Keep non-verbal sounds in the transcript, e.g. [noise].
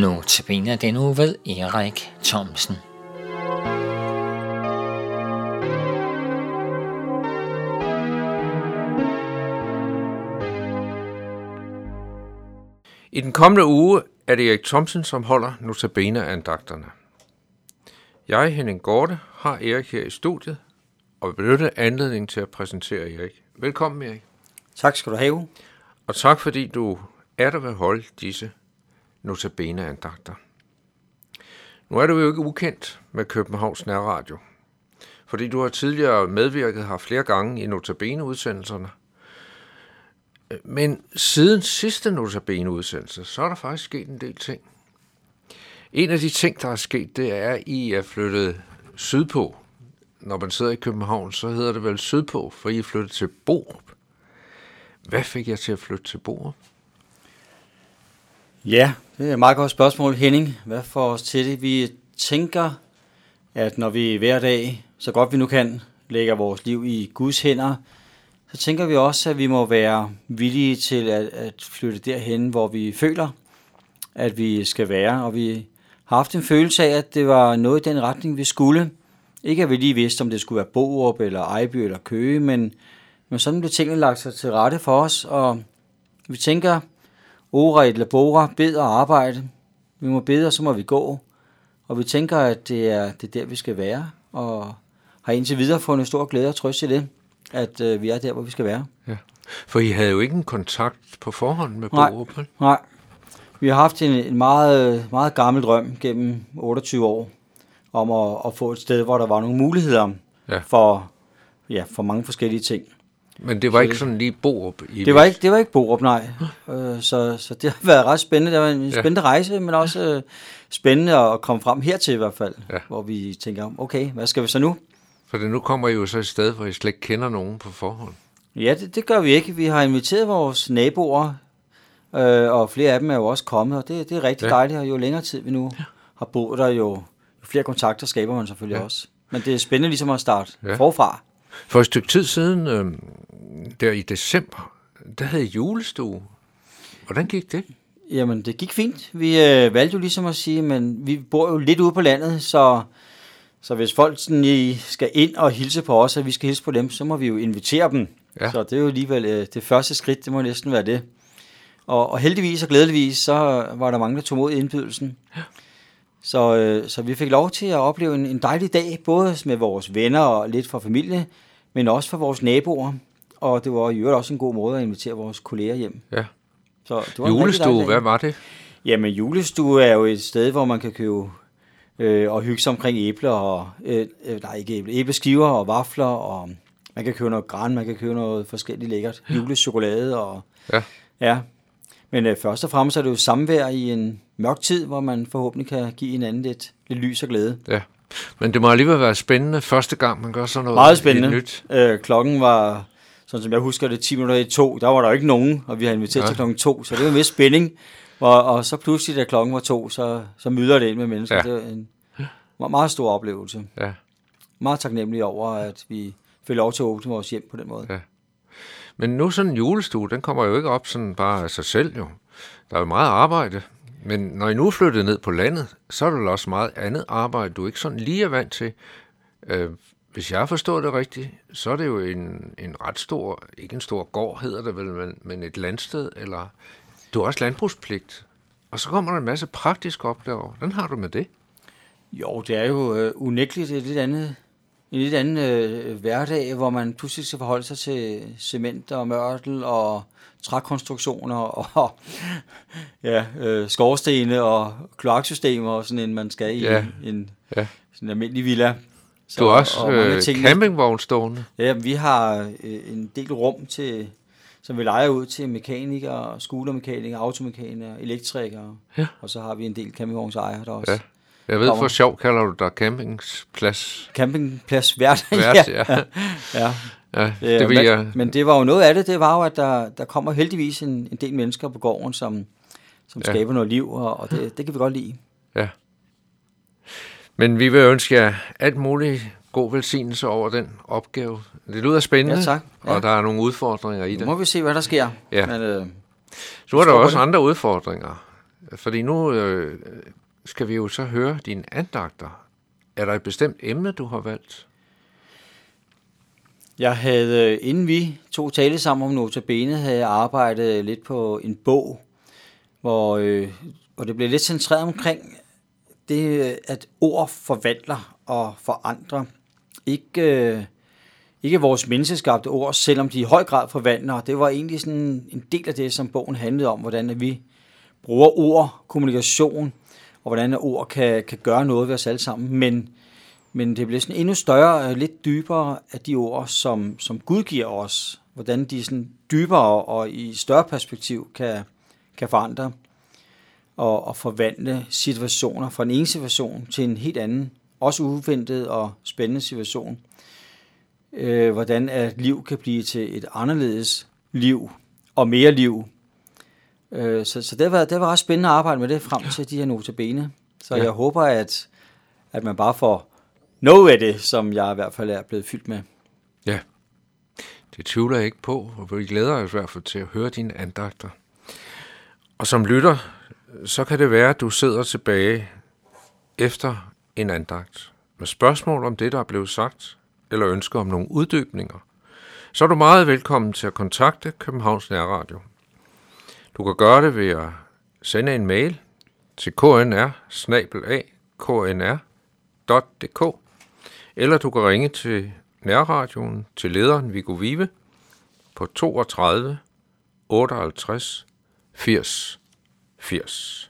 Nu tabiner den uge ved Erik Thomsen. I den kommende uge er det Erik Thomsen, som holder notabene-andagterne. Jeg, Henning Gorte, har Erik her i studiet, og vil benytte anledningen til at præsentere Erik. Velkommen, Erik. Tak skal du have. Og tak fordi du er der ved at holde disse notabene-andagter. Nu er du jo ikke ukendt med Københavns Nærradio, fordi du har tidligere medvirket her flere gange i notabene-udsendelserne. Men siden sidste notabene-udsendelse, så er der faktisk sket en del ting. En af de ting, der er sket, det er, at I er flyttet sydpå. Når man sidder i København, så hedder det vel sydpå, for I er flyttet til Borup. Hvad fik jeg til at flytte til Borup? Ja, det er et meget godt spørgsmål, Henning. Hvad får os til det? Vi tænker, at når vi hver dag, så godt vi nu kan, lægger vores liv i Guds hænder, så tænker vi også, at vi må være villige til at, at flytte derhen, hvor vi føler, at vi skal være. Og vi har haft en følelse af, at det var noget i den retning, vi skulle. Ikke at vi lige vidste, om det skulle være Borup, eller Ejby, eller Køge, men, men sådan blev tingene lagt sig til rette for os, og vi tænker, Ora eller Bora, bed og arbejde. Vi må bede, og så må vi gå. Og vi tænker, at det er, det er der, vi skal være, og har indtil videre fundet stor glæde og trøst i det, at øh, vi er der, hvor vi skal være. Ja. For I havde jo ikke en kontakt på forhånd med Nej. Borup, vel? Nej, vi har haft en, en meget, meget gammel drøm gennem 28 år, om at, at få et sted, hvor der var nogle muligheder Ja. for, ja, for mange forskellige ting. Men det var ikke sådan lige Borup i Det var ikke, det var ikke Borup, nej. Øh, så, så det har været ret spændende. Det var en spændende rejse, men også øh, spændende at komme frem hertil i hvert fald. Ja. Hvor vi tænker, okay, hvad skal vi så nu? For det, nu kommer I jo så et sted, hvor I slet ikke kender nogen på forhånd. Ja, det, det gør vi ikke. Vi har inviteret vores naboer, øh, og flere af dem er jo også kommet, og det, det er rigtig Ja. ja. dejligt, og jo længere tid vi nu ja. har boet der, jo, jo flere kontakter skaber man selvfølgelig Ja. ja. også. Men det er spændende ligesom at starte Ja. ja. forfra. For et stykke tid siden, øh, der i december, der havde I julestue. Hvordan gik det? Jamen, det gik fint. Vi øh, valgte jo ligesom at sige, men vi bor jo lidt ude på landet, så, så hvis folk sådan lige skal ind og hilse på os, og vi skal hilse på dem, så må vi jo invitere dem. Ja. Så det er jo alligevel øh, det første skridt, det må næsten være det. Og, og heldigvis og glædeligvis, så var der mange, der tog mod indbydelsen. Så, øh, så vi fik lov til at opleve en, en dejlig dag, både med vores venner og lidt fra familie, men også for vores naboer. Og det var i øvrigt også en god måde at invitere vores kolleger hjem. Ja. Så det var Julestue, hvad var det? Jamen, julestue er jo et sted, hvor man kan købe øh, og hygge sig omkring æbler og, øh, øh, nej, ikke æble, æbleskiver og vafler, og man kan købe noget græn, man kan købe noget forskelligt lækkert, julechokolade og Ja. ja. Men øh, først og fremmest er det jo samvær i en mørk tid, hvor man forhåbentlig kan give hinanden lidt, lidt lys og glæde. ja. Men det må alligevel være spændende første gang, man gør sådan noget Meget spændende. nyt. Øh, klokken var, sådan som jeg husker det, 10 minutter i to. Der var der jo ikke nogen, og vi har inviteret Ja. til klokken to, så det var en vis spænding. Og, og så pludselig, da klokken var to, så, så møder det ind med mennesker. Ja. Det var en meget, meget stor oplevelse. Ja. Meget taknemmelig over, at vi fik lov til at åbne vores hjem på den måde. Ja. Men nu sådan en julestue, den kommer jo ikke op sådan bare af sig selv jo. Der er jo meget arbejde. Men når I nu er flyttet ned på landet, så er der også meget andet arbejde, du ikke sådan lige er vant til. Øh, hvis jeg forstår det rigtigt, så er det jo en, en ret stor, ikke en stor gård hedder det vel, men, men et landsted, eller du har også landbrugspligt. Og så kommer der en masse praktiske opgaver. Hvordan har du med det? Jo, det er jo øh, unægteligt et lidt andet, en lidt anden øh, hverdag, hvor man pludselig skal forholde sig til cement og mørtel og trækonstruktioner [laughs] og ja, øh, skorstene og kloaksystemer og sådan en, man skal i Ja. en Ja. sådan en almindelig villa. Så, Du har også og øh, ting- campingvogn stående. Ja, vi har øh, en del rum til, som vi leger ud til mekanikere, skutermekanikere, automekanikere, elektrikere. Ja. Og så har vi en del campingvognsejere der også. Ja. Jeg ved, Kommer. for sjov kalder du dig campingsplads. Campingplads hvert. [laughs] Vært, ja. ja. Ja, Øh, det vil men, jeg... men det var jo noget af det, det var jo, at der, der kommer heldigvis en, en del mennesker på gården, som, som Ja. ja. skaber noget liv, og, og det, det kan vi godt lide. Ja. Men vi vil ønske jer alt muligt god velsignelse over den opgave. Det lyder spændende, Ja, tak. Ja. og der er nogle udfordringer i Nu det. må vi se, hvad der sker. Ja. Men, øh, Så er der også det. andre udfordringer. Fordi nu øh, skal vi jo så høre dine andagter. Er der et bestemt emne, du har valgt? Jeg havde, øh, inden vi to tale sammen om Notabene, havde jeg arbejdet lidt på en bog, hvor, øh, hvor det blev lidt centreret omkring det, øh, at ord forvandler og forandrer. Ikke, øh, ikke vores menneskeskabte ord, selvom de i høj grad forvandler. Det var egentlig sådan en del af det, som bogen handlede om, hvordan vi bruger ord, kommunikation, og hvordan ord kan, kan gøre noget ved os alle sammen. Men, men det bliver sådan endnu større og lidt dybere af de ord, som, som Gud giver os. Hvordan de sådan dybere og i større perspektiv kan, kan forandre og, og forvandle situationer fra en ene situation til en helt anden, også uventet og spændende situation. Øh, hvordan at liv kan blive til et anderledes liv og mere liv. Øh, så så det, var, det var ret spændende at arbejde med det frem til de her notabene. Så ja. jeg håber, at, at man bare får noget af det, som jeg i hvert fald er blevet fyldt med. Ja, det tvivler jeg ikke på, og vi glæder os i hvert fald til at høre dine andagter. Og som lytter, så kan det være, at du sidder tilbage efter en andagt med spørgsmål om det, der er blevet sagt, eller ønsker om nogle uddybninger, så er du meget velkommen til at kontakte Københavns Nærradio. Du kan gøre det ved at sende en mail til knr knr.dk eller du kan ringe til Nærradioen til lederen Viggo Vive på 32 58 80 80.